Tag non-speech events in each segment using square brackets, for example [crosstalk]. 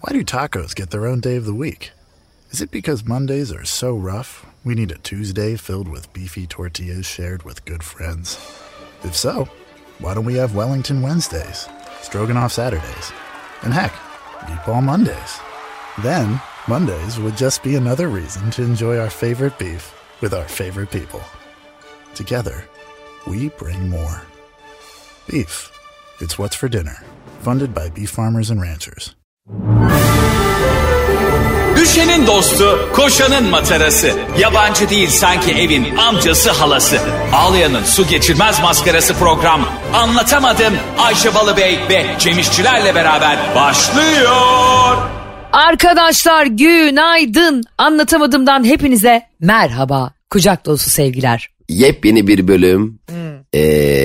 Why do tacos get their own day of the week? Is it because Mondays are so rough, we need a Tuesday filled with beefy tortillas shared with good friends? If so, why don't we have Wellington Wednesdays, Stroganoff Saturdays, and heck, Meatball Mondays? Then, Mondays would just be another reason to enjoy our favorite beef with our favorite people. Together, we bring more. Beef. It's what's for dinner. Funded by Beef Farmers and Ranchers. Düşenin dostu, koşanın matarası. Yabancı değil sanki evin amcası halası. Ağlayanın su geçirmez maskarası program. Anlatamadım Ayşe Balıbey ve Cemişçilerle beraber başlıyor. Arkadaşlar günaydın. Anlatamadığımdan hepinize merhaba. Kucak dolusu sevgiler. Yepyeni bir bölüm, e,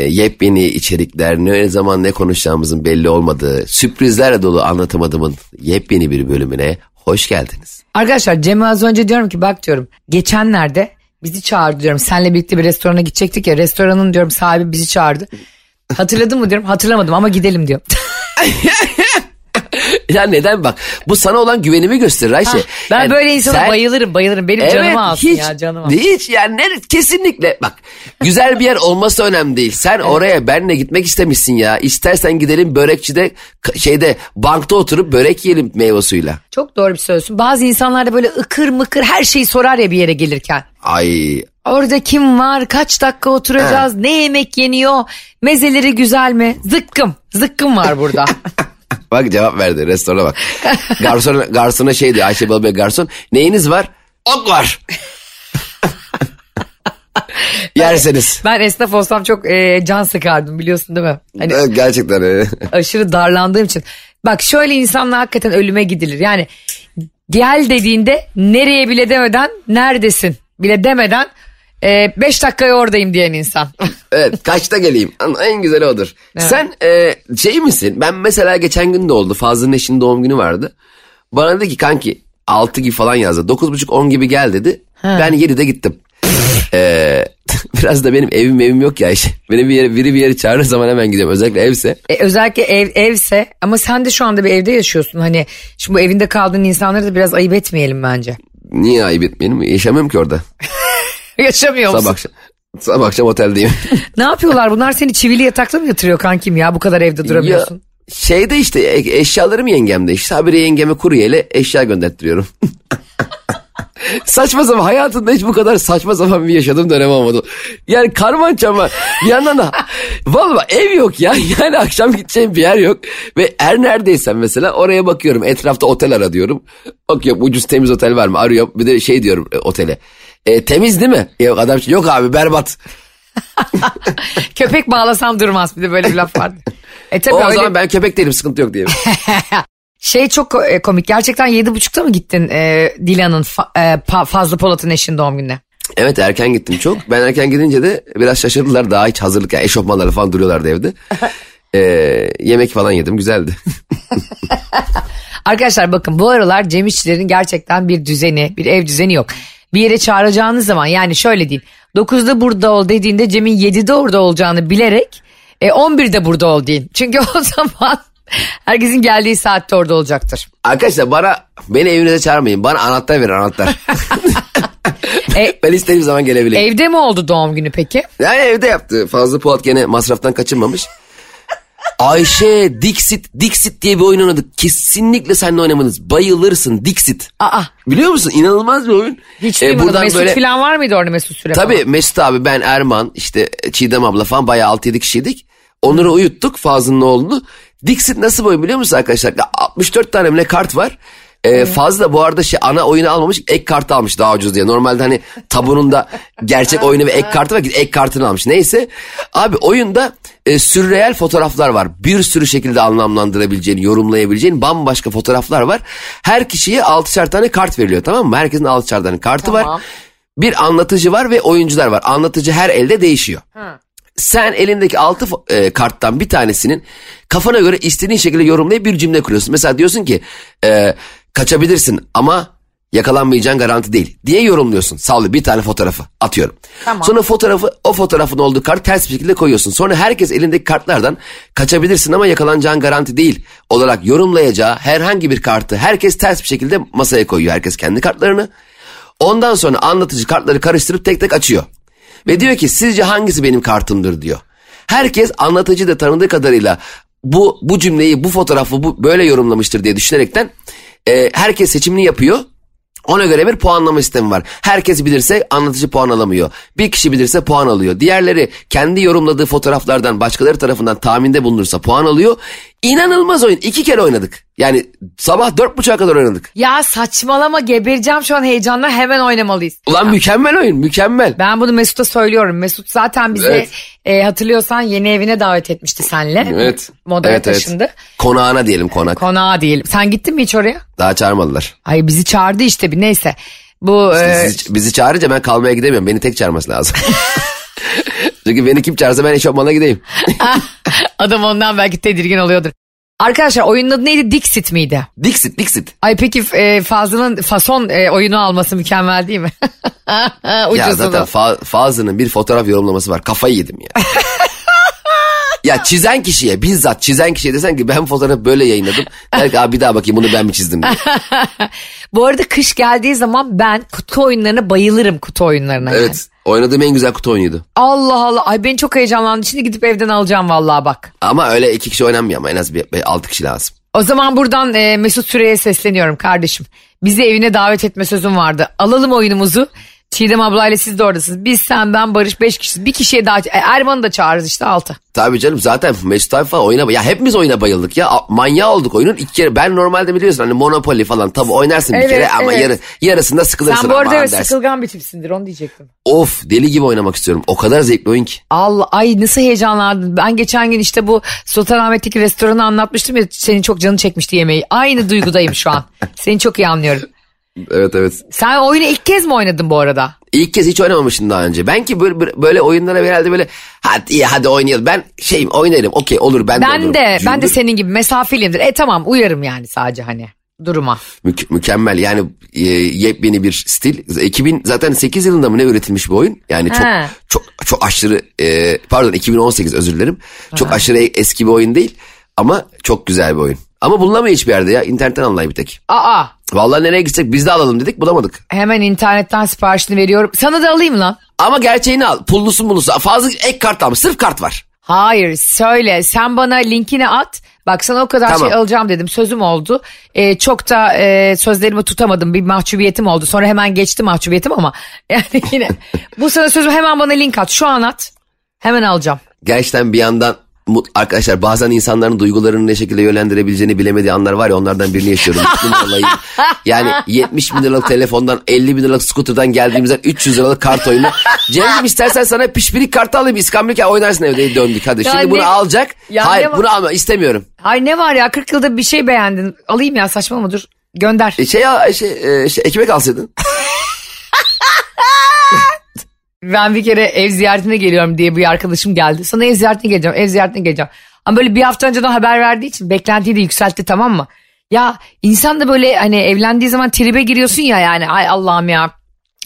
yepyeni içerikler, ne zaman ne konuşacağımızın belli olmadığı, sürprizlerle dolu anlatamadığımın yepyeni bir bölümüne hoş geldiniz. Arkadaşlar Cem'e az önce diyorum ki bak diyorum geçenlerde bizi çağırdı diyorum. Senle birlikte bir restorana gidecektik ya restoranın diyorum sahibi bizi çağırdı. Hatırladın mı diyorum hatırlamadım ama gidelim diyor. [laughs] [laughs] Ya neden bak bu sana olan güvenimi gösterir Ayşe. ben Yani böyle insana sen- bayılırım bayılırım. Benim canımı alsın hiç, ya canımı alsın. Hiç yani ne, kesinlikle bak güzel bir yer olması önemli değil. Sen oraya benle gitmek istemişsin ya. İstersen gidelim börekçide şeyde bankta oturup börek yiyelim meyve suyuyla. Çok doğru bir söylüyorsun. Bazı insanlar da böyle ıkır mıkır her şeyi sorar ya bir yere gelirken. Ay Orada kim var? Kaç dakika oturacağız? Ne yemek yeniyor? Mezeleri güzel mi? Zıkkım. Zıkkım var burada. [laughs] bak cevap verdi restorana bak. [laughs] Garsona, garsona şey diyor Ayşe Balıbey garson neyiniz var? Ok var. [laughs] Yerseniz. ben esnaf olsam çok e, can sıkardım biliyorsun değil mi? Hani Evet, Gerçekten öyle. [laughs] aşırı darlandığım için. Bak şöyle insanla hakikaten ölüme gidilir. Yani gel dediğinde nereye bile demeden neredesin bile demeden 5 dakikaya oradayım diyen insan. [laughs] Evet kaçta geleyim en güzeli odur. Sen e, şey misin ben mesela geçen gün de oldu Fazlı'nın eşinin doğum günü vardı. Bana dedi ki kanki 6 gibi falan yazdı 9.30-10 gibi gel dedi. Ben 7'de gittim. E, [laughs] biraz da benim evim evim yok ya işte. Beni bir yere, biri bir yere çağırır zaman hemen gidiyorum özellikle evse. E, özellikle ev evse ama sen de şu anda bir evde yaşıyorsun. Hani şimdi bu evinde kaldığın insanları da biraz ayıp etmeyelim bence. Niye ayıp etmeyelim yaşamıyorum ki orada. [laughs] [laughs] Yaşamıyor musun? Sabah akşam, sabah akşam oteldeyim. [laughs] Ne yapıyorlar bunlar seni çivili yatakta mı yatırıyor kankim ya bu kadar evde duramıyorsun? Ya, şeyde işte e- eşyalarım yengemde işte habire yengeme kuryeyle eşya gönderttiriyorum. [laughs] saçma sapan hayatımda hiç bu kadar saçma sapan bir yaşadığım dönem olmadı. Yani karman çorman bir yandan da valla ev yok ya yani akşam gideceğim bir yer yok. Ve her neredeysem mesela oraya bakıyorum etrafta otel ara diyorum. Bakıyorum ucuz temiz otel var mı arıyorum bir de şey diyorum e, otele. E, temiz değil mi? Yok adam yok abi berbat. [laughs] Köpek bağlasam durmaz bir de böyle bir laf vardı. E tabii O, öyle- zaman ben köpek değilim sıkıntı yok diye. [laughs] Şey çok e, komik gerçekten yedi buçukta mı gittin e, Dilan'ın fa- e, Pa- Fazlı Polat'ın eşinin doğum gününe? Evet erken gittim çok. Ben erken gidince de biraz şaşırdılar. Daha hiç hazırlık yani eşofmanları falan duruyorlardı evde. Ee, yemek falan yedim güzeldi. [laughs] Arkadaşlar bakın bu aralar Cem İşçilerin gerçekten bir düzeni, bir ev düzeni yok. Bir yere çağıracağınız zaman yani şöyle diyeyim. 9'da burada ol dediğinde Cem'in 7'de orada olacağını bilerek e, 11'de burada ol deyin. Çünkü [laughs] o zaman herkesin geldiği saatte orada olacaktır. Arkadaşlar bana beni evinize çağırmayın. Bana anahtar verin anahtar. [laughs] E, ben istediğim zaman gelebileyim. evde mi oldu doğum günü peki? Yani evde yaptı. Fazla Polat gene masraftan kaçınmamış. Ayşe Dixit Dixit diye bir oyun oynadık. Kesinlikle seninle oynamanız. Bayılırsın Dixit. Aa Biliyor musun? İnanılmaz bir oyun. hiç Ee, duymadım. Mesut böyle- falan var mıydı orada Mesut Süre Tabii falan? Mesut abi ben Erman işte Çiğdem abla falan bayağı 6-7 kişiydik. Onları uyuttuk Fazlı'nın oğlunu. Dixit nasıl boy biliyor musun arkadaşlar? 64 tane mi ne kart var. Ee, fazla bu arada şey ana oyunu almamış ek kartı almış daha ucuz diye. Normalde hani tabunun da gerçek oyunu ve ek kartı var ki ek kartını almış. Neyse abi oyunda e, sürreel fotoğraflar var. Bir sürü şekilde anlamlandırabileceğin, yorumlayabileceğin bambaşka fotoğraflar var. Her kişiye 6'şer tane kart veriliyor tamam mı? Herkesin 6'şer tane kartı var. Tamam. Bir anlatıcı var ve oyuncular var. Anlatıcı her elde değişiyor. Sen elindeki altı e, karttan bir tanesinin kafana göre istediğin şekilde yorumlayıp bir cümle kuruyorsun. Mesela diyorsun ki e, kaçabilirsin ama Yakalanmayacağın garanti değil diye yorumluyorsun. Sağlı bir tane fotoğrafı atıyorum. Tamam. Sonra fotoğrafı o fotoğrafın olduğu kart ters bir şekilde koyuyorsun. Sonra herkes elindeki kartlardan kaçabilirsin ama yakalanacağın garanti değil olarak yorumlayacağı herhangi bir kartı herkes ters bir şekilde masaya koyuyor. Herkes kendi kartlarını. Ondan sonra anlatıcı kartları karıştırıp tek tek açıyor. Ve diyor ki sizce hangisi benim kartımdır diyor. Herkes anlatıcı da tanıdığı kadarıyla bu bu cümleyi bu fotoğrafı bu böyle yorumlamıştır diye düşünerekten e, herkes seçimini yapıyor. Ona göre bir puanlama sistemi var. Herkes bilirse anlatıcı puan alamıyor. Bir kişi bilirse puan alıyor. Diğerleri kendi yorumladığı fotoğraflardan başkaları tarafından tahminde bulunursa puan alıyor. İnanılmaz oyun. İki kere oynadık. Yani sabah dört buçuğa kadar oynadık. Ya saçmalama gebereceğim şu an heyecanla hemen oynamalıyız. Ulan mükemmel oyun mükemmel. Ben bunu Mesut'a söylüyorum. Mesut zaten bizi Evet. e, hatırlıyorsan yeni evine davet etmişti senle. Evet. Modaya evet, evet. taşındı. Konağına diyelim konak. Konağa diyelim. Sen gittin mi hiç oraya? Daha çağırmadılar. Ay bizi çağırdı işte bir neyse. Bu e, Bizi, bizi çağırınca ben kalmaya gidemiyorum. Beni tek çağırması lazım. [laughs] [laughs] Çünkü beni kim çağırsa ben eşofmana gideyim. [laughs] adam ondan belki tedirgin oluyordur. Arkadaşlar oyunun adı neydi? Dixit miydi? Dixit Dixit. Ay peki e, Fazlı'nın fason e, oyunu alması mükemmel değil mi? [laughs] Ya zaten Fa- Fazlı'nın bir fotoğraf yorumlaması var. Kafayı yedim ya. Ya çizen kişiye bizzat çizen kişiye desen ki ben fotoğrafı böyle yayınladım. Der ki abi bir daha bakayım bunu ben mi çizdim diye. [laughs] Bu arada kış geldiği zaman ben kutu oyunlarına bayılırım kutu oyunlarına. yani. Evet oynadığım en güzel kutu oyunuydu. Allah Allah ay beni çok heyecanlandı. Şimdi gidip evden alacağım vallahi bak. Ama öyle iki kişi oynanmıyor ama en az bir, bir altı kişi lazım. O zaman buradan e, Mesut Süre'ye sesleniyorum kardeşim. Bizi evine davet etme sözüm vardı. Alalım oyunumuzu. Çiğdem ablayla siz de oradasınız. Biz sen ben Barış beş kişiyiz. Bir kişiye daha e, Erman'ı da çağırırız işte altı. Tabii canım zaten Mesut abi falan oyuna ya hepimiz oyuna bayıldık ya manyağı olduk oyunun iki kere ben normalde biliyorsun hani Monopoly falan tabii oynarsın bir Evet, kere ama evet. yarı, yarısında sıkılırsın Sen bu arada evet, sıkılgan bir tipsindir onu diyecektim. Of deli gibi oynamak istiyorum o kadar zevkli oyun ki. Allah ay nasıl heyecanlandım. Ben geçen gün işte bu Sultanahmet'teki restoranı anlatmıştım ya senin çok canı çekmişti yemeği. Aynı duygudayım şu an. [laughs] Seni çok iyi anlıyorum. Evet evet. Sen oyunu ilk kez mi oynadın bu arada? İlk kez hiç oynamamıştım daha önce. Ben ki böyle, böyle oyunlara herhalde böyle hadi iyi hadi oynayalım. Ben şeyim oynarım okey olur ben, de Ben olurum. de ben de senin gibi mesafeliyimdir. E tamam uyarım yani sadece hani duruma. Mük- mükemmel yani e, yepyeni bir stil. 2000 zaten 8 yılında mı ne üretilmiş bir oyun? Yani çok He. çok çok aşırı e, pardon 2018 özür dilerim. Çok aşırı eski bir oyun değil ama çok güzel bir oyun. Ama bulunamıyor hiçbir yerde ya. İnternetten alınay bir tek. Aa Vallahi nereye gitsek biz de alalım dedik bulamadık. hemen internetten siparişini veriyorum. Sana da alayım lan. Ama gerçeğini al. Pullusu mullusu. Fazla ek kart almış. Sırf kart var. Hayır söyle sen bana linkini at. Bak sana o kadar Tamam. şey alacağım dedim sözüm oldu. Ee, çok da e, sözlerimi tutamadım bir mahcubiyetim oldu. Sonra hemen geçti mahcubiyetim ama [laughs] yani yine bu sana sözüm hemen bana link at şu an at. Hemen alacağım. gerçekten bir yandan arkadaşlar bazen insanların duygularını ne şekilde yönlendirebileceğini bilemediği anlar var ya onlardan birini yaşıyorum. [laughs] Yani 70 bin liralık telefondan 50 bin liralık scooter'dan geldiğimizden 300 liralık kart oyunu. Cem'ciğim istersen sana pişpirik kartı alayım İskambil oynarsın evde döndük hadi. Ya Şimdi bunu ne- alacak. Ya Hayır bunu alma istemiyorum. Ay ne var ya 40 yılda bir şey beğendin. Alayım ya saçmalama dur gönder. E, şey, ya, şey, e, şey ekmek alsaydın. [laughs] Ben bir kere ev ziyaretine geliyorum diye bir arkadaşım geldi. Sana ev ziyaretine geleceğim, ev ziyaretine geleceğim. Ama böyle bir hafta önceden haber verdiği için beklentiyi de yükseltti tamam mı? Ya insan da böyle hani evlendiği zaman tribe giriyorsun ya yani ay Allah'ım ya.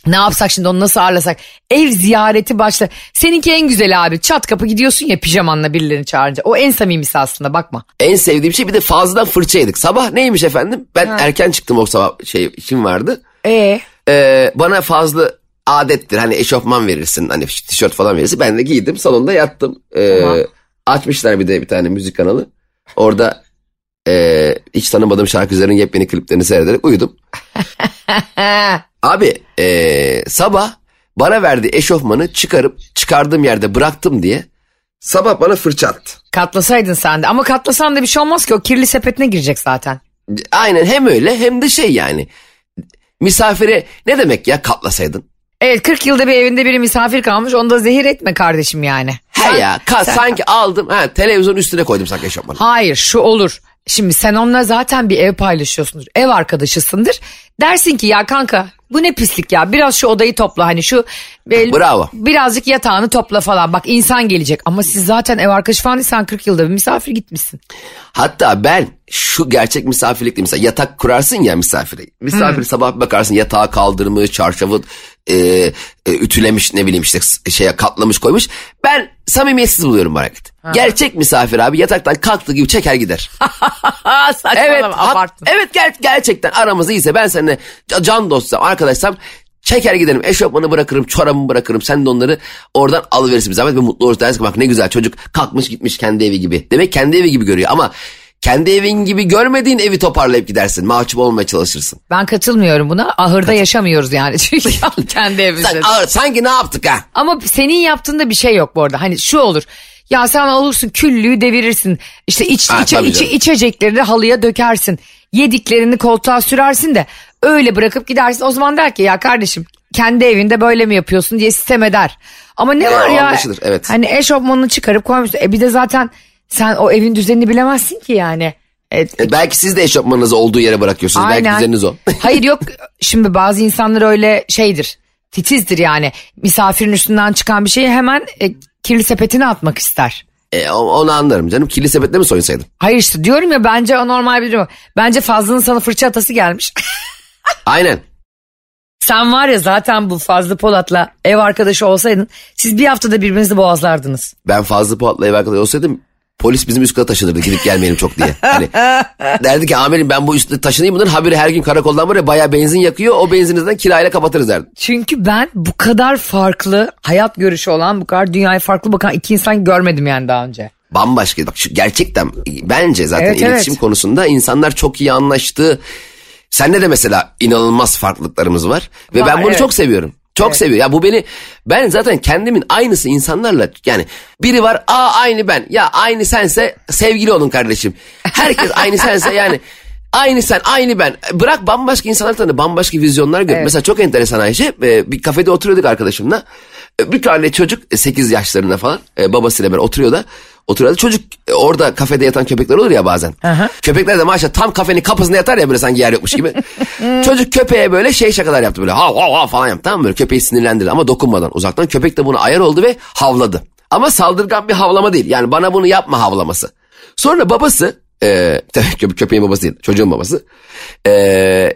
Ne yapsak şimdi onu nasıl ağırlasak? Ev ziyareti başla. Seninki en güzel abi. Çat kapı gidiyorsun ya pijamanla birilerini çağırınca. O en samimisi aslında bakma. En sevdiğim şey bir de fazladan fırça yedik. Sabah neymiş efendim? Ben erken çıktım o sabah şey işim vardı. E Ee, bana fazla adettir hani eşofman verirsin hani tişört falan verirsin. Ben de giydim salonda yattım. Ee, Tamam. Açmışlar bir de bir tane müzik kanalı. Orada e, hiç tanımadığım şarkıcıların yepyeni kliplerini seyrederek uyudum. [laughs] Abi e, sabah bana verdiği eşofmanı çıkarıp çıkardığım yerde bıraktım diye sabah bana fırça attı. katlasaydın sen de. Ama katlasan da bir şey olmaz ki o kirli sepetine girecek zaten. Aynen hem öyle hem de şey yani misafire ne demek ya katlasaydın? Evet 40 yılda bir evinde biri misafir kalmış onu da zehir etme kardeşim yani. He ya ka- sen- sanki aldım ha televizyon üstüne koydum sanki eşofmanı. Hayır şu olur. Şimdi sen onunla zaten bir ev paylaşıyorsundur. Ev arkadaşısındır. Dersin ki ya kanka bu ne pislik ya biraz şu odayı topla hani şu e, Bravo. birazcık yatağını topla falan bak insan gelecek ama siz zaten ev arkadaşı falan değil sen 40 yılda bir misafir gitmişsin. Hatta ben şu gerçek misafirlikte mesela yatak kurarsın ya misafire. Misafir sabah bir bakarsın yatağı kaldırmış, çarşafı e, e, ütülemiş ne bileyim işte şeye katlamış koymuş. Ben samimiyetsiz buluyorum bu hareketi. Gerçek misafir abi yataktan kalktığı gibi çeker gider. [laughs] Saçmalama evet, abarttın. evet ger- gerçekten aramız iyiyse ben seninle ca- can dostsam arkadaşsam çeker giderim. Eşofmanı bırakırım, çorabımı bırakırım. Sen de onları oradan alıverirsin bir zahmet ve mutlu olursun. Dersin ki bak ne güzel çocuk kalkmış gitmiş kendi evi gibi. Demek kendi evi gibi görüyor ama kendi evin gibi görmediğin evi toparlayıp gidersin. Mahcup olmaya çalışırsın. Ben katılmıyorum buna ahırda yaşamıyoruz yani [laughs] çünkü [laughs] kendi evimizde. Sen, ağır, sanki ne yaptık ha? Ama senin yaptığında bir şey yok bu arada. Hani şu olur. Ya sen olursun küllüğü devirirsin. İşte iç, Ha, tabii içe, canım. içeceklerini halıya dökersin. Yediklerini koltuğa sürersin de öyle bırakıp gidersin. O zaman der ki ya kardeşim kendi evinde böyle mi yapıyorsun diye sistem eder. Ama ne var ya anlaşılır, evet. hani eşofmanını çıkarıp koymuşsun. E bir de zaten sen o evin düzenini bilemezsin ki yani. E, E, belki siz de eşofmanınızı olduğu yere bırakıyorsunuz. Belki düzeniniz o. [laughs] Hayır yok şimdi bazı insanlar öyle şeydir titizdir yani misafirin üstünden çıkan bir şeyi hemen e, kirli sepetine atmak ister. E, onu anlarım canım. Kirli sepetle mi soyunsaydım? Hayır işte diyorum ya bence o normal bir durum. Bence Fazlı'nın sana fırça atası gelmiş. [laughs] Aynen. Sen var ya zaten bu Fazlı Polat'la ev arkadaşı olsaydın siz bir haftada birbirinizi boğazlardınız. Ben fazla Polat'la ev arkadaşı olsaydım polis bizim üst kata taşınırdı gidip gelmeyelim çok diye. Hani [laughs] derdi ki amirim ben bu üstte taşınayım bunların haberi her gün karakoldan buraya bayağı benzin yakıyor o benzininizden kirayla kapatırız derdi. Çünkü ben bu kadar farklı hayat görüşü olan bu kadar dünyaya farklı bakan iki insan görmedim yani daha önce. Bambaşka bak şu gerçekten bence zaten Evet, iletişim evet. konusunda insanlar çok iyi anlaştı. Sende de mesela inanılmaz farklılıklarımız var ve Var, ben bunu evet. çok seviyorum. Çok seviyorum. Ya bu beni ben zaten kendimin aynısı insanlarla yani biri var aa aynı ben ya aynı sense sevgili olun kardeşim. Herkes aynı sense yani aynı sen aynı ben. Bırak bambaşka insanlar tanı bambaşka vizyonlar gör. Mesela çok enteresan Ayşe e, bir kafede oturuyorduk arkadaşımla. E, Bir tane çocuk 8 yaşlarında falan e, babasıyla beraber oturuyor da oturuyordu. Çocuk e, orada kafede yatan köpekler olur ya bazen. Köpekler de maşallah tam kafenin kapısında yatar ya böyle sanki yer yokmuş gibi. [laughs] Çocuk köpeğe böyle şey şakalar yaptı böyle hav hav hav falan yaptı tamam mı? Böyle köpeği sinirlendirdi ama dokunmadan uzaktan. Köpek de buna ayar oldu ve havladı. Ama saldırgan bir havlama değil. Yani bana bunu yapma havlaması. Sonra babası e, [laughs] tabii köpe- köpeğin babası değil çocuğun babası. E,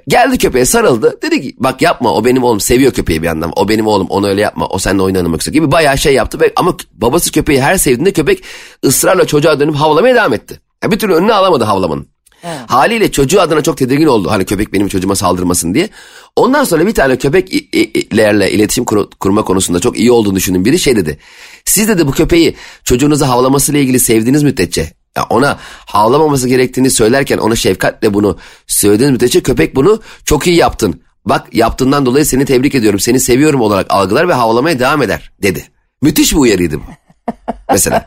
geldi köpeğe sarıldı. Dedi ki bak yapma o benim oğlum seviyor köpeği bir yandan. O benim oğlum onu öyle yapma o seninle oyun oynamak istiyor gibi bayağı şey yaptı. Ve, ama babası köpeği her sevdiğinde köpek ısrarla çocuğa dönüp havlamaya devam etti. Ya bir türlü önüne alamadı havlamanın. Haliyle çocuğu adına çok tedirgin oldu. Hani köpek benim çocuğuma saldırmasın diye. Ondan sonra bir tane köpeklerle iletişim kur- kurma konusunda çok iyi olduğunu düşündüğüm biri şey dedi. Siz dedi bu köpeği çocuğunuza havlamasıyla ilgili sevdiğiniz müddetçe ya ona havlamaması gerektiğini söylerken ona şefkatle bunu söylediğiniz müddetçe köpek bunu çok iyi yaptın. Bak yaptığından dolayı seni tebrik ediyorum seni seviyorum olarak algılar ve havlamaya devam eder dedi. Müthiş bir uyarıydı bu. [laughs] Mesela.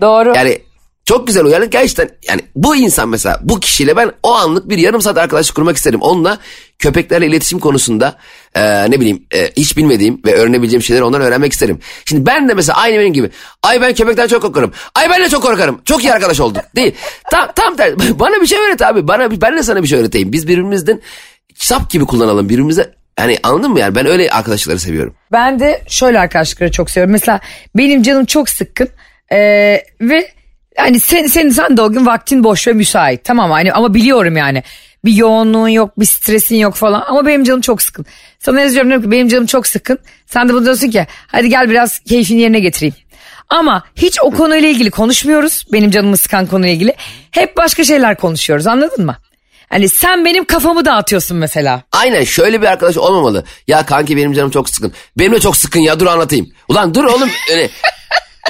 Doğru. Yani çok güzel uyarı gerçekten yani bu insan mesela bu kişiyle ben o anlık bir yarım saat arkadaşlık kurmak isterim. Onunla köpeklerle iletişim konusunda e, ne bileyim e, hiç bilmediğim ve öğrenebileceğim şeyleri ondan öğrenmek isterim. Şimdi ben de mesela aynı benim gibi ay ben köpekten çok korkarım. Ay ben de çok korkarım. Çok iyi arkadaş olduk. Değil. Tam, tam tersi. [laughs] Bana bir şey öğret abi. Bana, ben de sana bir şey öğreteyim. Biz birbirimizden sap gibi kullanalım. Birbirimize yani anladın mı yani ben öyle arkadaşları seviyorum. Ben de şöyle arkadaşlıkları çok seviyorum. Mesela benim canım çok sıkkın ee, ve hani sen, sen, sen de o gün vaktin boş ve müsait tamam mı? hani ama biliyorum yani bir yoğunluğun yok bir stresin yok falan ama benim canım çok sıkın. Sana yazıyorum diyorum ki benim canım çok sıkın. Sen de bunu diyorsun ki hadi gel biraz keyfini yerine getireyim. Ama hiç o konuyla ilgili konuşmuyoruz. Benim canımı sıkan konuyla ilgili. Hep başka şeyler konuşuyoruz anladın mı? Hani sen benim kafamı dağıtıyorsun mesela. Aynen şöyle bir arkadaş olmamalı. Ya kanki benim canım çok sıkın. Benim de çok sıkın ya dur anlatayım. Ulan dur oğlum öyle.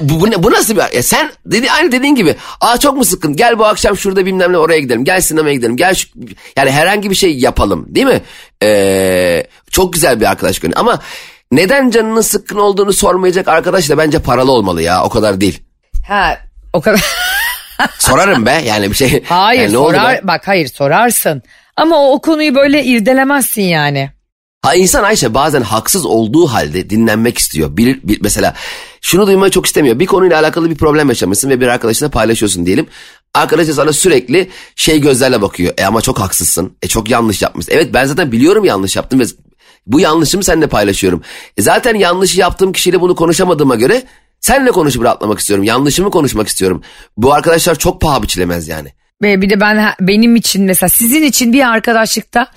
Bu, bu, ne, bu nasıl bir ya sen dedi aynı dediğin gibi aa çok mu sıkın gel bu akşam şurada bilmem ne oraya gidelim. Gel sinemaya gidelim. Gel şu, yani herhangi bir şey yapalım değil mi? Ee, çok güzel bir arkadaş günü ama neden canının sıkkın olduğunu sormayacak arkadaş da bence paralı olmalı ya. O kadar değil. Ha o kadar. sorarım be. Yani bir şey Hayır Yani sorar bak hayır sorarsın. Ama o, o konuyu böyle irdelemezsin yani. Ha insan Ayşe bazen haksız olduğu halde dinlenmek istiyor. Bir, bir, mesela şunu duymayı çok istemiyor. Bir konuyla alakalı bir problem yaşamışsın ve bir arkadaşına paylaşıyorsun diyelim. Arkadaş da sana sürekli şey gözlerle bakıyor. E ama çok haksızsın. E çok yanlış yapmışsın. Evet ben zaten biliyorum yanlış yaptım ve Bu yanlışımı seninle paylaşıyorum. E zaten yanlışı yaptığım kişiyle bunu konuşamadığıma göre seninle konuşup rahatlamak istiyorum. Yanlışımı konuşmak istiyorum. Bu arkadaşlar çok paha biçilemez yani. Ve bir de ben benim için mesela sizin için bir arkadaşlıkta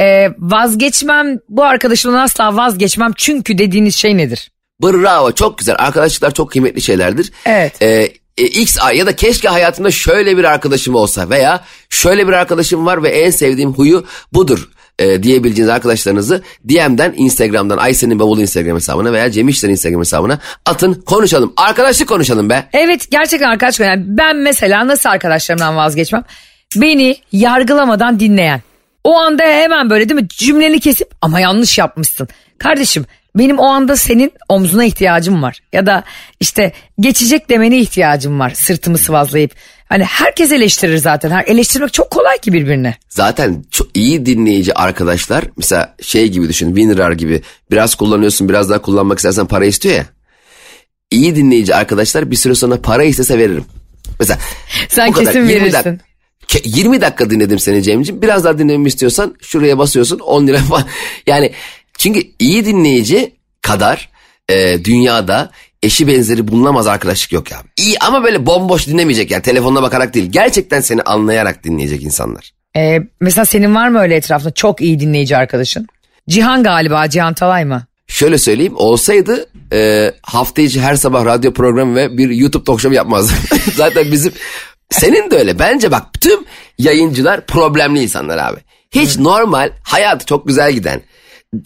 e, vazgeçmem bu arkadaşımdan asla vazgeçmem çünkü dediğiniz şey nedir? Bravo çok güzel. Arkadaşlıklar çok kıymetli şeylerdir. Evet. Ee, e, X ya da keşke hayatımda şöyle bir arkadaşım olsa veya şöyle bir arkadaşım var ve en sevdiğim huyu budur e, diyebileceğiniz arkadaşlarınızı DM'den Instagram'dan Aysen'in bavulu Instagram hesabına veya Cem İşler'in Instagram hesabına atın konuşalım. Arkadaşlık konuşalım be. Evet gerçekten arkadaşlık yani ben mesela nasıl arkadaşlarımdan vazgeçmem? Beni yargılamadan dinleyen. O anda hemen böyle değil mi cümleni kesip ama yanlış yapmışsın. Kardeşim benim o anda senin omzuna ihtiyacım var. Ya da işte geçecek demene ihtiyacım var sırtımı sıvazlayıp. Hani herkes eleştirir zaten. Her eleştirmek çok kolay ki birbirine. Zaten çok iyi dinleyici arkadaşlar mesela şey gibi düşün WinRAR gibi biraz kullanıyorsun biraz daha kullanmak istersen para istiyor ya. İyi dinleyici arkadaşlar bir süre sonra para istese veririm. Mesela Sen kadar, kesin 20 verirsin. dakika- 20 dakika dinledim seni Cem'ciğim. Biraz daha dinlememi istiyorsan şuraya basıyorsun 10 lira falan. [laughs] Yani çünkü iyi dinleyici kadar e, dünyada eşi benzeri bulunamaz arkadaşlık yok ya. İyi ama böyle bomboş dinlemeyecek yani telefonuna bakarak değil. Gerçekten seni anlayarak dinleyecek insanlar. Ee, mesela senin var mı öyle etrafında çok iyi dinleyici arkadaşın? Cihan galiba Cihan Talay mı? Şöyle söyleyeyim olsaydı e, hafta içi her sabah radyo programı ve bir YouTube talk show yapmazdı. [laughs] Zaten bizim senin de öyle bence bak tüm yayıncılar problemli insanlar abi. Hiç normal hayatı çok güzel giden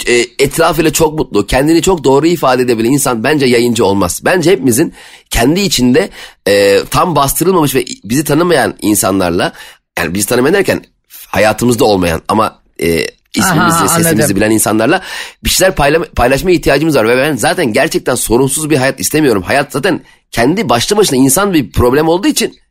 e, etrafıyla çok mutlu kendini çok doğru ifade edebilen insan bence yayıncı olmaz. Bence hepimizin kendi içinde e, tam bastırılmamış ve bizi tanımayan insanlarla yani bizi tanımayan derken hayatımızda olmayan ama e, ismimizi Aha, sesimizi anladım. bilen insanlarla bir şeyler payla, paylaşma ihtiyacımız var. Ve ben zaten gerçekten sorunsuz bir hayat istemiyorum. Hayat zaten kendi başlı başına insan bir problem olduğu için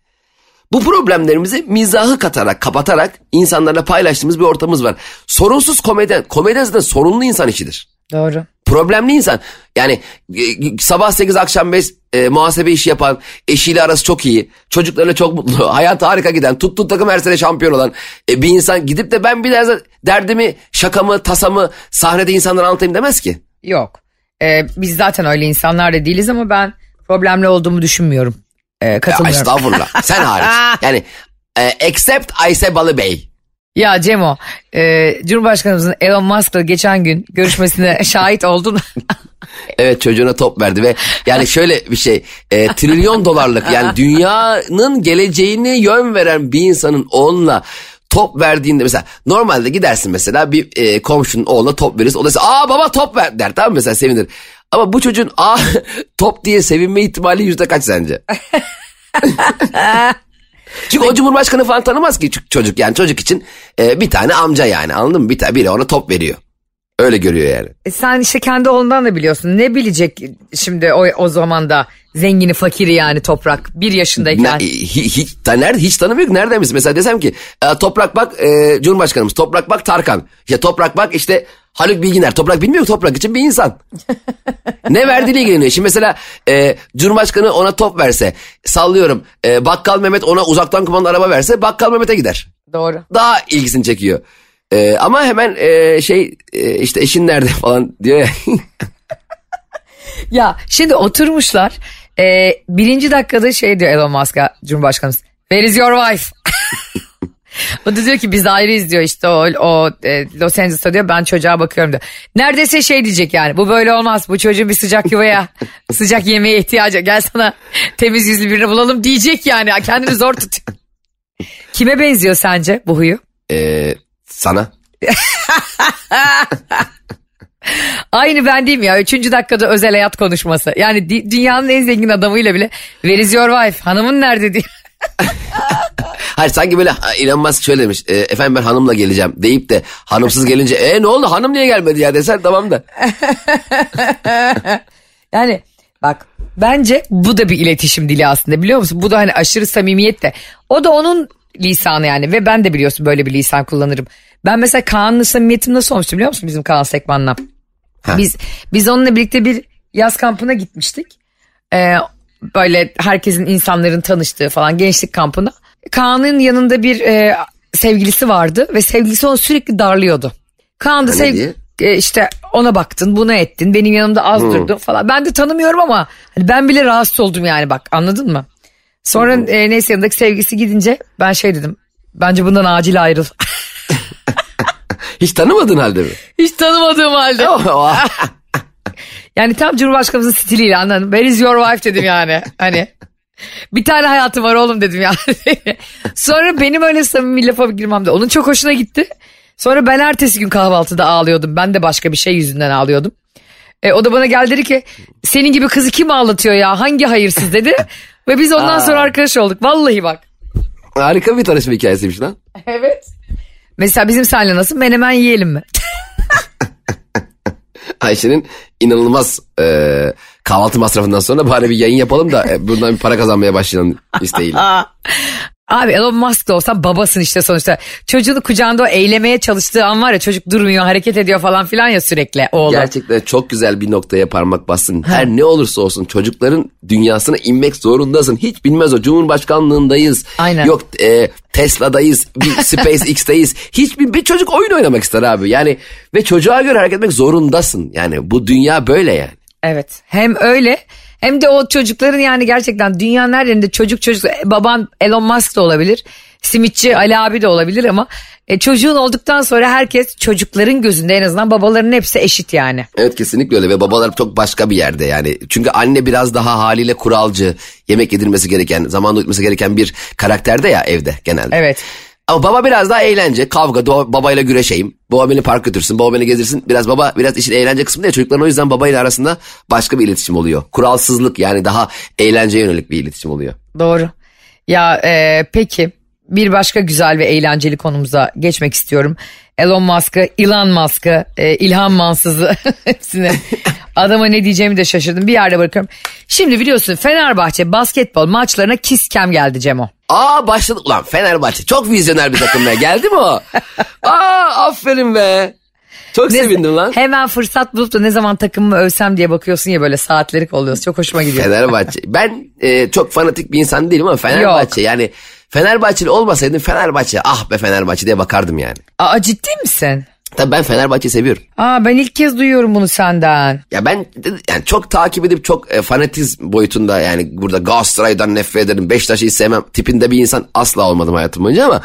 bu problemlerimizi mizahı katarak, kapatarak insanlarla paylaştığımız bir ortamımız var. Sorunsuz komedyen, komedyen zaten sorunlu insan işidir. Doğru. Problemli insan. Yani e, sabah 8 akşam 5 e, muhasebe işi yapan, eşiyle arası çok iyi, çocuklarıyla çok mutlu, [laughs] hayatı harika giden, tuttuğu takım her sene şampiyon olan e, bir insan gidip de ben bir derse derdimi, şakamı, tasamı sahnede insanlara anlatayım demez ki. Yok. Ee, biz zaten öyle insanlar da değiliz ama ben problemli olduğumu düşünmüyorum. Ee, Ya, katılmıyorum. estağfurullah. Sen hariç. [laughs] Yani e, except Ayse Balıbey. Ya Cemo, e, Cumhurbaşkanımızın Elon Musk'la geçen gün görüşmesine [laughs] şahit oldun. [laughs] Evet çocuğuna top verdi ve yani şöyle bir şey e, trilyon dolarlık yani dünyanın geleceğini yön veren bir insanın oğluna top verdiğinde mesela normalde gidersin mesela bir e, komşunun oğluna top verirsin o da aa baba top ver der tamam mesela sevinir. Ama bu çocuğun aa [laughs] top diye sevinme ihtimali yüzde kaç sence? [laughs] Çünkü o cumhurbaşkanı falan tanımaz ki çocuk yani çocuk için e, bir tane amca yani anladın mı? Bir tane biri ona top veriyor. Öyle görüyor yani. E, Sen işte kendi oğlundan da biliyorsun. Ne bilecek şimdi o, o zaman da zengini fakiri yani toprak bir yaşındayken. Ne, hiç, hiç, nerede, hiç tanımıyor ki nereden bilsin? Mesela desem ki e, Toprak bak e, Cumhurbaşkanımız Toprak bak Tarkan. Ya Toprak bak işte Haluk Bilginer. Toprak bilmiyor ki Toprak için bir insan. [laughs] ne verdiğiyle ilgileniyor. Şimdi mesela e, Cumhurbaşkanı ona top verse sallıyorum e, Bakkal Mehmet ona uzaktan kumandalı araba verse Bakkal Mehmet'e gider. Doğru. Daha ilgisini çekiyor. E, ama hemen e, şey e, işte eşin nerede falan diyor ya. [laughs] Ya şimdi oturmuşlar. e, birinci dakikada şey diyor Elon Musk'a Cumhurbaşkanımız. Where is your wife? [laughs] [laughs] o da diyor ki biz ayrıyız diyor işte o, o e, Los Angeles'ta diyor ben çocuğa bakıyorum diyor. Neredeyse şey diyecek yani bu böyle olmaz bu çocuğun bir sıcak yuvaya [laughs] sıcak yemeğe ihtiyacı gel sana temiz yüzlü birini bulalım diyecek yani kendini zor tutuyor. [laughs] Kime benziyor sence bu huyu? E, sana. Aynı ben mi ya? Üçüncü dakikada özel hayat konuşması. Yani dünyanın en zengin adamıyla bile your wife? Hanımın nerede diye. [laughs] Hayır sanki böyle Elon Musk şöyle demiş. e, efendim ben hanımla geleceğim deyip de hanımsız gelince e ne oldu hanım niye gelmedi ya desen tamam da. [laughs] Yani bak bence bu da bir iletişim dili aslında biliyor musun? Bu da hani aşırı samimiyet de. O da onun lisanı yani ve ben de biliyorsun böyle bir lisan kullanırım. Ben mesela Kaan'la samimiyetim nasıl olmuştu biliyor musun bizim Kaan Sekman'la? Ha. Biz biz onunla birlikte bir yaz kampına gitmiştik. Ee, böyle herkesin insanların tanıştığı falan gençlik kampına. Kaan'ın yanında bir e, sevgilisi vardı ve sevgilisi onu sürekli darlıyordu. Kaan da Ha, ne sev- diye? e, işte ona baktın buna ettin benim yanımda az durdun falan. Ben de tanımıyorum ama hani ben bile rahatsız oldum yani bak anladın mı? Sonra e, neyse yanındaki sevgisi gidince ben şey dedim bence bundan acil ayrıl. [laughs] Hiç tanımadığın halde mi? Hiç tanımadığım halde. [laughs] Yani tam Cumhurbaşkanımızın stiliyle anladın. Where is your wife dedim yani. Hani bir tane hayatım var oğlum dedim yani. [laughs] Sonra benim öyle samimi lafa girmem de onun çok hoşuna gitti. Sonra ben ertesi gün kahvaltıda ağlıyordum. Ben de başka bir şey yüzünden ağlıyordum. E, o da bana geldi dedi ki senin gibi kızı kim ağlatıyor ya hangi hayırsız dedi. [laughs] Ve biz ondan sonra arkadaş olduk. Vallahi bak. Harika bir tanışma hikayesiymiş lan. Evet. Mesela bizim seninle nasıl menemen yiyelim mi? [laughs] Ayşe'nin inanılmaz e, kahvaltı masrafından sonra bari bir yayın yapalım da e, buradan bir para kazanmaya başlayalım isteğiyle. [laughs] Abi Elon Musk da olsan babasın işte sonuçta. Çocuğunu kucağında o eylemeye çalıştığı an var ya çocuk durmuyor hareket ediyor falan filan ya sürekli oğlum. Gerçekten çok güzel bir noktaya parmak bassın. Her ne olursa olsun çocukların dünyasına inmek zorundasın. Hiç bilmez o Cumhurbaşkanlığındayız. Aynen. Yok e, Tesla'dayız, [laughs] SpaceX'teyiz. Hiçbir bir çocuk oyun oynamak ister abi. Yani ve çocuğa göre hareket etmek zorundasın. Yani bu dünya böyle yani. Evet hem öyle hem de o çocukların yani gerçekten dünyanın her yerinde çocuk çocuk e, baban Elon Musk da olabilir. Simitçi Ali abi de olabilir ama e, çocuğun olduktan sonra herkes çocukların gözünde en azından babaların hepsi eşit yani. Evet kesinlikle öyle ve babalar çok başka bir yerde yani. Çünkü anne biraz daha haliyle kuralcı, yemek yedirmesi gereken, zamanla uyutması gereken bir karakterde ya evde genelde. Evet. Ama baba biraz daha eğlence, kavga, do- babayla güreşeyim. Baba beni park götürsün, baba beni gezdirsin. Biraz baba biraz işin eğlence kısmında ya çocukların o yüzden babayla arasında başka bir iletişim oluyor. Kuralsızlık yani daha eğlenceye yönelik bir iletişim oluyor. Doğru. Ya e, peki bir başka güzel ve eğlenceli konumuza geçmek istiyorum. Elon Musk'ı, Elon Musk'ı, e, İlhan Mansız'ı [laughs] hepsini. Adama ne diyeceğimi de şaşırdım. Bir yerde bırakıyorum. Şimdi biliyorsun Fenerbahçe basketbol maçlarına Kiskem geldi Cemo. Aa başladık ulan Fenerbahçe çok vizyoner bir takım ya geldi mi o? Aa aferin be. Çok sevindim lan. Hemen fırsat bulup da ne zaman takımımı övsem diye bakıyorsun ya böyle saatleri kolluyorsun. Çok hoşuma gidiyor. Fenerbahçe. Ben e, çok fanatik bir insan değilim ama Fenerbahçe yani Fenerbahçeli olmasaydım Fenerbahçe ah be Fenerbahçe diye bakardım yani. Aa ciddi misin? Tabii ben Fenerbahçe'yi seviyorum. Aa ben ilk kez duyuyorum bunu senden. Ya ben yani çok takip edip çok e, fanatizm boyutunda yani burada Galatasaray'dan nefret ederim Beşiktaş'ı hiç sevmem tipinde bir insan asla olmadım hayatım boyunca ama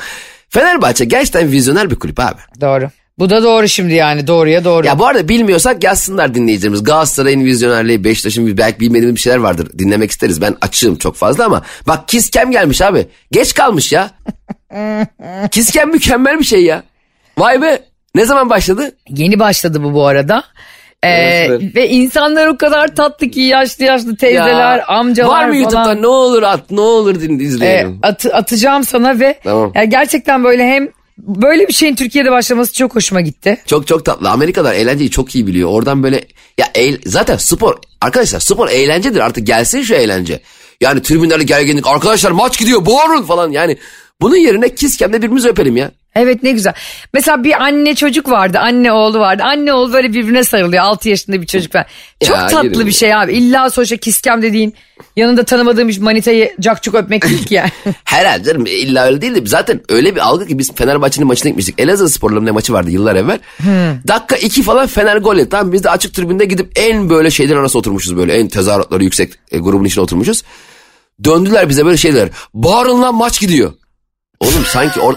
Fenerbahçe gerçekten vizyoner bir kulüp abi. Doğru. Bu da doğru şimdi yani doğruya doğru. Ya bu arada bilmiyorsak yazsınlar dinleyicilerimiz. Galatasaray'ın vizyonerliği, Beşiktaş'ın belki bilmediğimiz bir şeyler vardır. Dinlemek isteriz. Ben açığım çok fazla ama bak Kiskem gelmiş abi. Geç kalmış ya. [laughs] Kiskem mükemmel bir şey ya. Vay be. Ne zaman başladı? Yeni başladı bu bu arada. Ee, ve insanlar o kadar tatlı ki yaşlı yaşlı teyzeler, Ya, amcalar Var mı falan. YouTube'da ne olur at ne olur din Ee, izleyelim. atı- atacağım sana ve Tamam. ya gerçekten böyle hem böyle bir şeyin Türkiye'de başlaması çok hoşuma gitti. Çok çok tatlı. Amerikalılar eğlenceyi çok iyi biliyor. Oradan böyle ya eğl- zaten spor arkadaşlar spor eğlencedir artık gelsin şu eğlence. Yani tribünlerde gerginlik arkadaşlar maç gidiyor bağırın falan yani. Bunun yerine kiskemde birbirimizi öpelim ya. Evet ne güzel. Mesela bir anne çocuk vardı, anne oğlu vardı. Anne oğlu böyle birbirine sarılıyor. 6 yaşında bir çocuk falan. Çok Ya, tatlı bir şey abi. İlla sonuçta kiskem dediğin yanında tanımadığım bir manitayı cakçuk öpmek [laughs] değil ki yani. Herhalde canım illa öyle değil de zaten öyle bir algı ki biz Fenerbahçe'nin maçına gitmiştik. Elazığ sporlarının ne maçı vardı yıllar evvel. Dakika iki falan Fener gol etti. Tamam biz de açık tribünde gidip en böyle şeyler arasında oturmuşuz böyle. En tezahüratları yüksek e, grubun içine oturmuşuz. Döndüler bize böyle şeyler. Bağırın lan maç gidiyor. Oğlum sanki or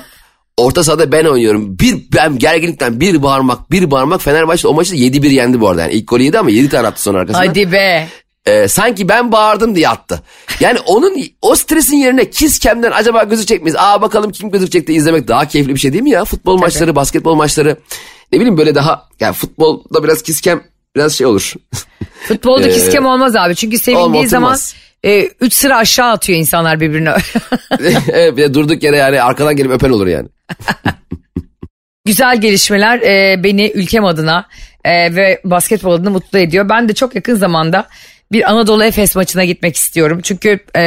orta sahada ben oynuyorum. Bir ben gerginlikten bir bağırmak bir bağırmak Fenerbahçe o maçı 7-1 yendi bu arada. Yani ilk golü yedi ama 7 tane attı sonra arkasından. Hadi be. Ee, sanki ben bağırdım diye attı. Yani onun o stresin yerine Kiskem'den acaba gözükecek miyiz? Aa bakalım kim gözükecek de izlemek daha keyifli bir şey değil mi ya? Futbol maçları, basketbol maçları. Ne bileyim böyle daha yani futbolda biraz Kiskem biraz şey olur. [laughs] Futbolda Ee, kiskem olmaz abi. Çünkü sevindiği zaman oturmaz. 3 sıra aşağı atıyor insanlar birbirine. [laughs] [laughs] evet, bir de durduk yere yani arkadan gelip öpen olur yani. [laughs] Güzel gelişmeler e, beni ülkem adına e, ve basketbol adına mutlu ediyor. Ben de çok yakın zamanda bir Anadolu Efes maçına gitmek istiyorum. Çünkü e,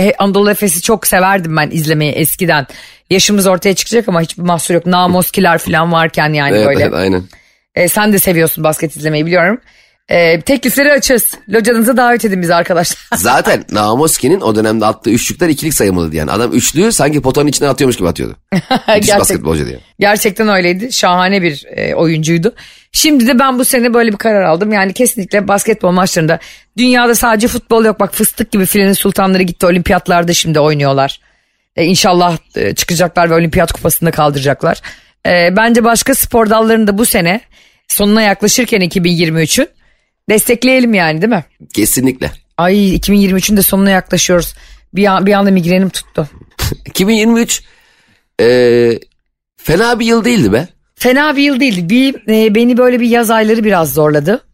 e, Anadolu Efes'i çok severdim ben izlemeyi eskiden. Yaşımız ortaya çıkacak ama hiçbir mahsur yok. Namoskiler falan varken yani Evet, böyle. evet aynen. E, sen de seviyorsun basket izlemeyi biliyorum. Ee, teklifleri açız. Locanıza davet edin bizi arkadaşlar. [laughs] Zaten Namoski'nin o dönemde attığı üçlükler ikilik sayılmalıydı yani. Adam üçlüğü sanki potanın içine atıyormuş gibi atıyordu. [laughs] Gerçek- basketbolcu diye. Gerçekten öyleydi. Şahane bir e, oyuncuydu. Şimdi de ben bu sene böyle bir karar aldım. Yani kesinlikle basketbol maçlarında dünyada sadece futbol yok. Bak fıstık gibi filenin sultanları gitti olimpiyatlarda şimdi oynuyorlar. E, inşallah e, çıkacaklar ve olimpiyat kupasını kaldıracaklar. E, bence başka spor dallarını da bu sene sonuna yaklaşırken 2023'ün destekleyelim yani değil mi? Kesinlikle. Ay 2023'ün de sonuna yaklaşıyoruz. Bir, an, bir anda migrenim tuttu. [laughs] 2023 eee, fena bir yıl değildi be. Fena bir yıl değildi. Bir, e, beni böyle bir yaz ayları biraz zorladı.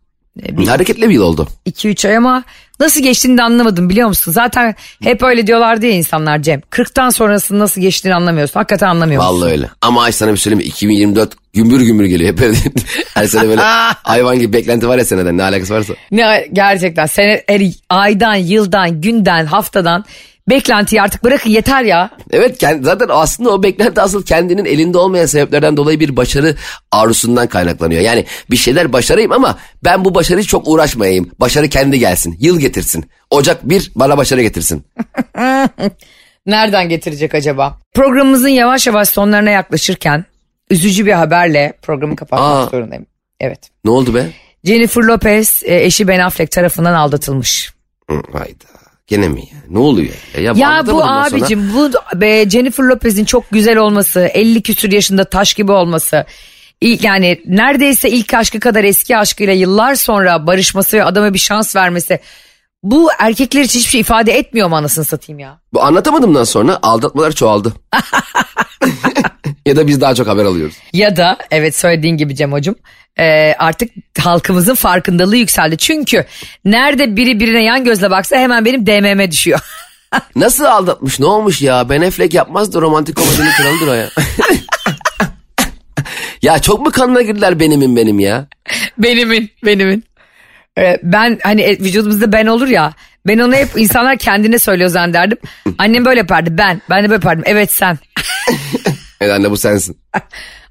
Hareketli bir yıl oldu. 2-3 ay ama nasıl geçtiğini de anlamadım biliyor musun? Zaten hep öyle diyorlardı ya insanlar Cem. 40'tan sonrasının nasıl geçtiğini anlamıyorsun. Hakikaten anlamıyorsun. Vallahi öyle. Ama ay sana bir söyleyeyim mi? 2024 gümbür gümbür geliyor. Hep öyle. [laughs] Her sene böyle [laughs] hayvan gibi beklenti var ya seneden ne alakası varsa. Ne gerçekten sene her aydan, yıldan, günden, haftadan beklentiyi artık bırakın yeter ya. Evet zaten aslında o beklenti asıl kendinin elinde olmayan sebeplerden dolayı bir başarı arzusundan kaynaklanıyor. Yani bir şeyler başarayım ama ben bu başarıyı çok uğraşmayayım. Başarı kendi gelsin. Yıl getirsin. Ocak bir bana başarı getirsin. [laughs] Nereden getirecek acaba? Programımızın yavaş yavaş sonlarına yaklaşırken üzücü bir haberle programı kapatmak Aa. zorundayım. Evet. Ne oldu be? Jennifer Lopez e, eşi Ben Affleck tarafından aldatılmış. Hayda. Gene mi ya? Ne oluyor? Ya, ya, Ya bu abicim bu be, Jennifer Lopez'in çok güzel olması, 50 küsür yaşında taş gibi olması, ilk yani neredeyse ilk aşkı kadar eski aşkıyla yıllar sonra barışması ve adama bir şans vermesi. Bu erkekler için hiçbir şey ifade etmiyor mu anasını satayım ya? Bu anlatamadımdan sonra aldatmalar çoğaldı. [laughs] [laughs] ya da biz daha çok haber alıyoruz. Ya da evet söylediğin gibi Cem hocam e, artık halkımızın farkındalığı yükseldi. Çünkü nerede biri birine yan gözle baksa hemen benim DM'me düşüyor. [laughs] Nasıl aldatmış ne olmuş ya? Ben Affleck yapmazdı romantik komedinin kralıdır o ya. [laughs] ya çok mu kanına girdiler benimin benim ya? Benimin, benimin. Ee, ben hani e, vücudumuzda ben olur ya. Ben onu hep insanlar kendine söylüyor zannederdim. Annem böyle yapardı ben. Ben de böyle yapardım. Evet sen. [laughs] Evet anne bu sensin.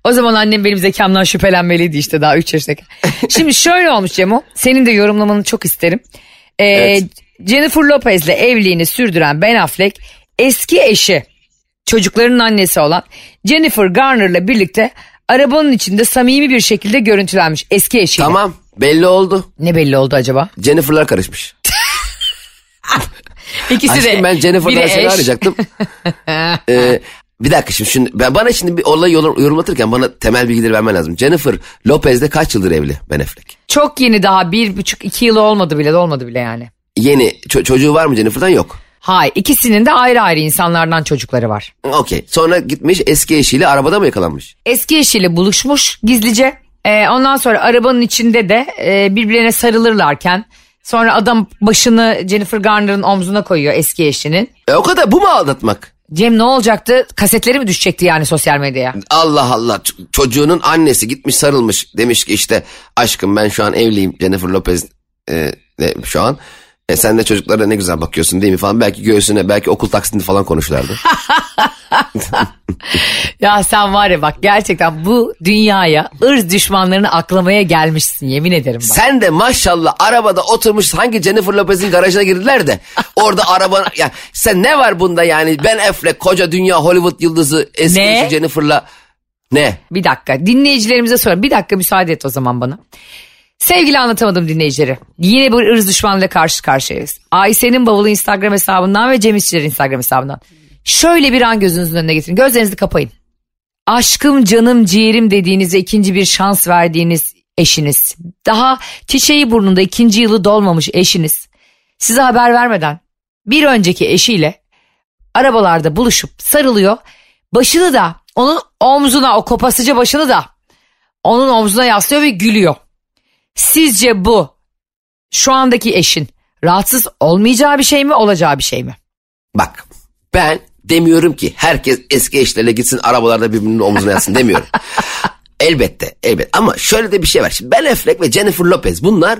O zaman annem benim zekamdan şüphelenmeliydi işte daha 3 yaşındayken. [laughs] Şimdi şöyle olmuş Cemo. Senin de yorumlamanı çok isterim. Ee, Evet. Jennifer Lopez'le evliliğini sürdüren Ben Affleck eski eşi çocukların annesi olan Jennifer Garner'la birlikte arabanın içinde samimi bir şekilde görüntülenmiş eski eşiyle. Tamam belli oldu. Ne belli oldu acaba? Jennifer'lar karışmış. [laughs] İkisi de. Aşkım ben Jennifer'dan seni eş. arayacaktım. [laughs] Ee, bir dakika şimdi, şimdi ben, bana şimdi bir olayı yor- yorumlatırken bana temel bilgileri vermen lazım. Jennifer Lopez'de kaç yıldır evli Ben Affleck? Çok yeni daha bir buçuk iki yıl olmadı bile de olmadı bile yani. Yeni ço- çocuğu var mı Jennifer'dan yok. Hayır ikisinin de ayrı ayrı insanlardan çocukları var. Okey sonra gitmiş eski eşiyle arabada mı yakalanmış? Eski eşiyle buluşmuş gizlice. Ee, ondan sonra arabanın içinde de e, birbirlerine sarılırlarken sonra adam başını Jennifer Garner'ın omzuna koyuyor eski eşinin. E o kadar bu mu aldatmak? Cem ne olacaktı? Kasetleri mi düşecekti yani sosyal medyaya? Allah Allah Ç- çocuğunun annesi gitmiş sarılmış demiş ki işte aşkım ben şu an evliyim Jennifer Lopez e, de şu an. E, sen de çocuklara ne güzel bakıyorsun değil mi falan. Belki göğsüne belki okul taksitini falan konuşlardı. [laughs] Ya sen var ya bak gerçekten bu dünyaya ırz düşmanlarını aklamaya gelmişsin yemin ederim bak. Sen de maşallah arabada oturmuş hangi Jennifer Lopez'in garajına girdiler de orada araba ya sen ne var bunda yani Ben Affleck koca dünya Hollywood yıldızı eski Ne? Jennifer'la ne? Bir dakika dinleyicilerimize sor. Bir dakika müsaade et o zaman bana. Sevgili anlatamadım dinleyicileri. Yine bir ırz düşmanıyla karşı karşıyayız. Ayşe'nin bavulu Instagram hesabından ve Cem İşçiler Instagram hesabından. Şöyle bir an gözünüzün önüne getirin. Gözlerinizi kapayın. Aşkım canım ciğerim dediğinize ikinci bir şans verdiğiniz eşiniz. Daha çiçeği burnunda ikinci yılı dolmamış eşiniz. Size haber vermeden bir önceki eşiyle arabalarda buluşup sarılıyor. Başını da onun omzuna o kopasıca başını da onun omzuna yaslıyor ve gülüyor. Sizce bu şu andaki eşin rahatsız olmayacağı bir şey mi olacağı bir şey mi? Bak ben demiyorum ki herkes eski eşlerle gitsin arabalarda birbirinin omzuna yatsın demiyorum. [laughs] elbette elbette ama şöyle de bir şey var. Şimdi Ben Affleck ve Jennifer Lopez bunlar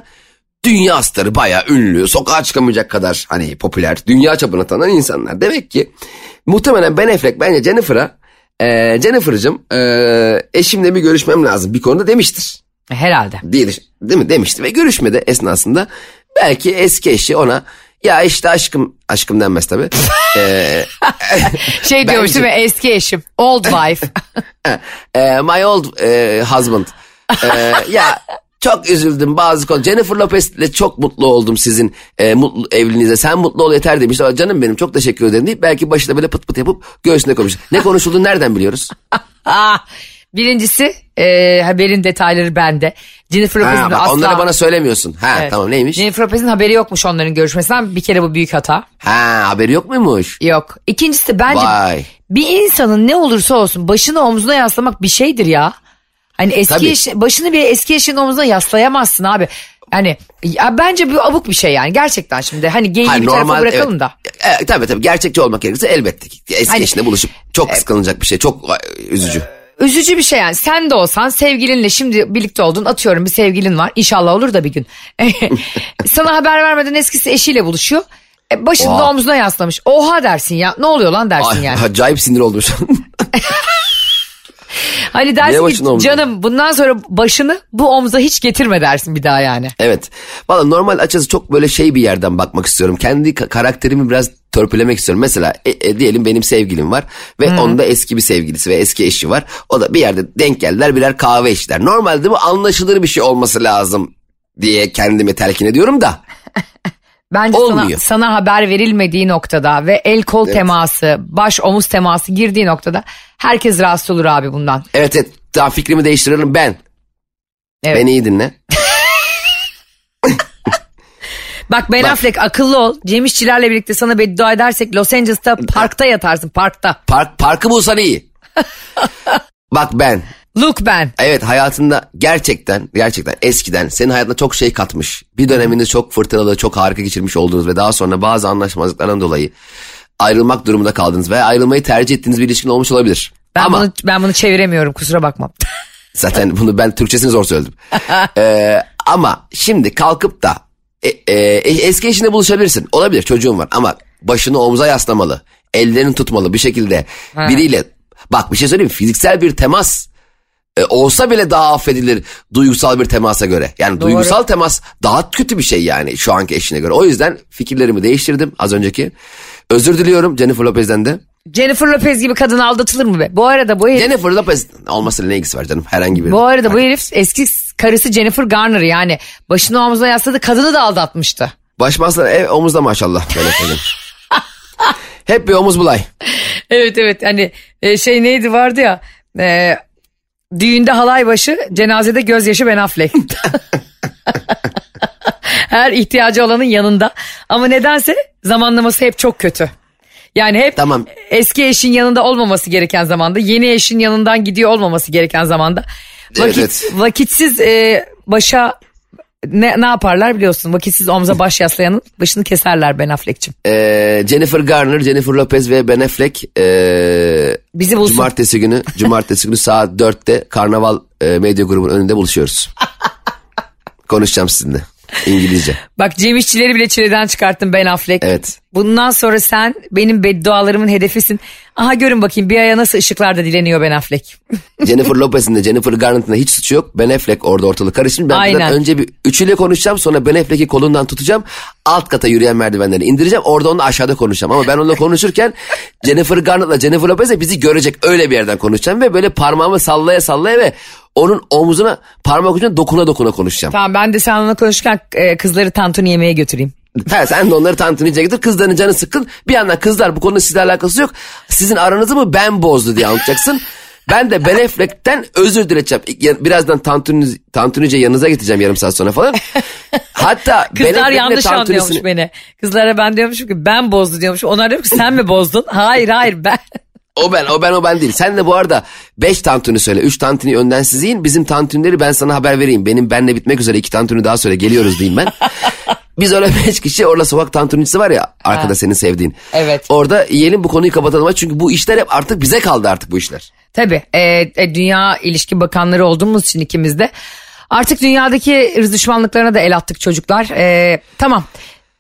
dünya starı bayağı ünlü sokağa çıkamayacak kadar hani popüler dünya çapına tanınan insanlar. Demek ki muhtemelen Ben Affleck bence Jennifer'a e, Jennifer'cığım e, eşimle bir görüşmem lazım bir konuda demiştir. Herhalde. düş- değil mi demişti ve görüşmede esnasında belki eski eşi ona ya işte aşkım aşkım denmez tabii. [laughs] Ee, Şey diyormuş değil mi eski eşim. Old wife. [laughs] e, my old e, husband. E, ya çok üzüldüm bazı konu. Jennifer Lopez'le çok mutlu oldum sizin e, mutlu evliliğinize. Sen mutlu ol yeter demiş. Canım benim çok teşekkür ederim deyip belki başında böyle pıt pıt yapıp göğsüne koymuş. Ne konuşulduğunu nereden biliyoruz? [laughs] birincisi e, haberin detayları bende. Jennifer Lopez'in Ha, asla... onları bana söylemiyorsun. Ha Evet. tamam neymiş? Jennifer Lopez'in haberi yokmuş onların görüşmesinden. Bir kere bu büyük hata. Ha haberi yok muymuş? Yok. İkincisi bence Vay. bir insanın ne olursa olsun başını omzuna yaslamak bir şeydir ya. Hani eski Tabii. eşi, başını bir eski eşinin omzuna yaslayamazsın abi. Yani ya bence bu abuk bir şey yani gerçekten şimdi. Hani geyiği bir tarafa bırakalım evet. da. E, tabii tabii gerçekçi olmak gerekirse elbette ki. Eski Hani- eşine buluşup çok kıskanılacak bir şey. Çok e, üzücü. Bir şey yani sen de olsan sevgilinle şimdi birlikte oldun atıyorum bir sevgilin var inşallah olur da bir gün. [laughs] Sana haber vermeden eskisi eşiyle buluşuyor. E, başını da Oha. omzuna yaslamış. Oha dersin ya ne oluyor lan dersin Ay, yani. Acayip sinir oldum şu an. [laughs] Hani dersin ki omzuna? canım bundan sonra başını bu omza hiç getirme dersin bir daha yani. evet. Valla normal açıkçası çok böyle şey bir yerden bakmak istiyorum. Kendi ka- karakterimi biraz törpülemek istiyorum. Mesela e, e, diyelim benim sevgilim var ve onun da eski bir sevgilisi ve eski eşi var. O da bir yerde denk geldiler birer kahve içtiler. Normalde bu anlaşılır bir şey olması lazım diye kendimi telkin ediyorum da. [laughs] Bence sana, Olmuyor. sana haber verilmediği noktada ve el kol teması, baş omuz teması girdiği noktada herkes rahatsız olur abi bundan. Evet evet daha fikrimi değiştiriyorum ben. Evet. Beni iyi dinle. [laughs] Bak Ben Bak. Affleck akıllı ol. Cem İşçilerle birlikte sana beddua edersek Los Angeles'ta parkta yatarsın parkta. Park, parkı bulsan iyi. [laughs] Bak ben Look Ben. Evet hayatında gerçekten gerçekten eskiden senin hayatına çok şey katmış. Bir döneminde çok fırtınalı çok harika geçirmiş olduğunuz ve daha sonra bazı anlaşmazlıklardan dolayı ayrılmak durumunda kaldınız ve ayrılmayı tercih ettiğiniz bir ilişkin olmuş olabilir. Ben Ama bunu ben bunu çeviremiyorum kusura bakma. [laughs] zaten bunu ben Türkçesini zor söyledim. [laughs] Ee, ama şimdi kalkıp da e, e, eski eşinle buluşabilirsin. Olabilir çocuğun var ama başını omuza yaslamalı. Ellerini tutmalı bir şekilde biriyle. Bak bir şey söyleyeyim mi? fiziksel bir temas e, olsa bile daha affedilir duygusal bir temasa göre. Yani Doğru. duygusal temas daha kötü bir şey yani şu anki eşine göre. O yüzden fikirlerimi değiştirdim az önceki. Özür diliyorum Jennifer Lopez'den de. Jennifer Lopez gibi kadın aldatılır mı be? Bu arada bu herif, Jennifer Lopez olmasıyla ne ilgisi var canım herhangi bir. bu arada bu herif eski karısı Jennifer Garner yani başını omzuna yasladı kadını da aldatmıştı. Başmazlar ev omuzda maşallah. [laughs] Hep bir omuz bulay. Evet evet hani e, şey neydi vardı ya e, düğünde halay başı cenazede gözyaşı Ben Affleck. [laughs] Her ihtiyacı olanın yanında ama nedense zamanlaması hep çok kötü. Yani hep Tamam. eski eşin yanında olmaması gereken zamanda yeni eşin yanından gidiyor olmaması gereken zamanda vakit, Evet. vakitsiz e, başa ne, ne yaparlar biliyorsun vakitsiz omza baş yaslayanın başını keserler Ben Affleck'cim. Ee, Jennifer Garner, Jennifer Lopez ve Ben Affleck ee, Bizi bulsun. cumartesi günü cumartesi günü saat 4'te Karnaval e, Medya Grubu'nun önünde buluşuyoruz. Konuşacağım sizinle. İngilizce. Bak Cem İşçileri bile çileden çıkarttın Ben Affleck. Evet. Bundan sonra sen benim beddualarımın hedefisin. Aha görün bakayım bir aya nasıl ışıklarda dileniyor Ben Affleck. [laughs] Jennifer Lopez'in de Jennifer Garner'ın da hiç suçu yok. Ben Affleck orada ortalık karışmış. Ben Aynen. önce bir üçüyle konuşacağım sonra Ben Affleck'i kolundan tutacağım. Alt kata yürüyen merdivenleri indireceğim. Orada onunla aşağıda konuşacağım. Ama ben onunla konuşurken [laughs] Jennifer Garner'la Jennifer Lopez de bizi görecek. Öyle bir yerden konuşacağım ve böyle parmağımı sallaya sallaya ve onun omzuna parmak ucuna dokuna dokuna konuşacağım. Tamam ben de sen onunla konuşurken e, kızları tantuni yemeğe götüreyim. Ha, sen de onları tantunice getir. Kızların canı sıkkın. Bir yandan kızlar bu konuda sizle alakası yok. Sizin aranızı mı ben bozdu diye anlatacaksın. Ben de Ben Affleck'ten özür dileyeceğim. Birazdan tantuni, tantunice yanınıza getireceğim yarım saat sonra falan. Hatta Ben [laughs] Kızlar Affleck'in yanlış tantunisini- anlıyormuş beni. Kızlara ben diyormuşum ki ben bozdu diyormuş. Onlar diyor ki sen mi bozdun? Hayır hayır ben. [laughs] O ben o ben o ben değil. Sen de bu arada 5 tantuni söyle. 3 tantuni önden siz yiyin. Bizim tantunileri ben sana haber vereyim. Benim benle bitmek üzere 2 tantuni daha söyle geliyoruz diyeyim ben. Biz öyle 5 kişi orada sokak tantunicisi var ya arkada senin sevdiğin. Evet. Orada yiyelim bu konuyu kapatalım. Çünkü bu işler hep artık bize kaldı artık bu işler. Tabii e, e, dünya ilişki bakanları olduğumuz için ikimiz de artık dünyadaki ırz düşmanlıklarına da el attık çocuklar. E, tamam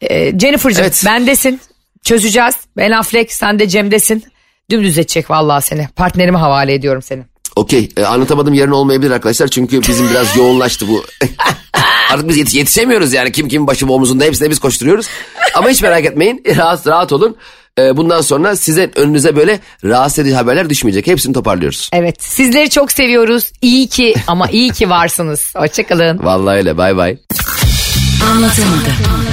e, Jennifer'cığım Evet. bendesin çözeceğiz. Ben Affleck sen de Cem'desin. Dümdüz edecek vallahi seni. Partnerime havale ediyorum seni. Okey e, anlatamadım yarın olmayabilir arkadaşlar çünkü bizim biraz yoğunlaştı bu. [laughs] Artık biz yetiş- yetişemiyoruz yani kim kim başı omuzunda hepsine biz koşturuyoruz. Ama hiç merak etmeyin [laughs] rahat rahat olun. E, bundan sonra size önünüze böyle rahatsız edici haberler düşmeyecek. Hepsini toparlıyoruz. Evet sizleri çok seviyoruz. İyi ki ama iyi ki varsınız. Hoşçakalın. Vallahi öyle bay bay. Anlatamadım.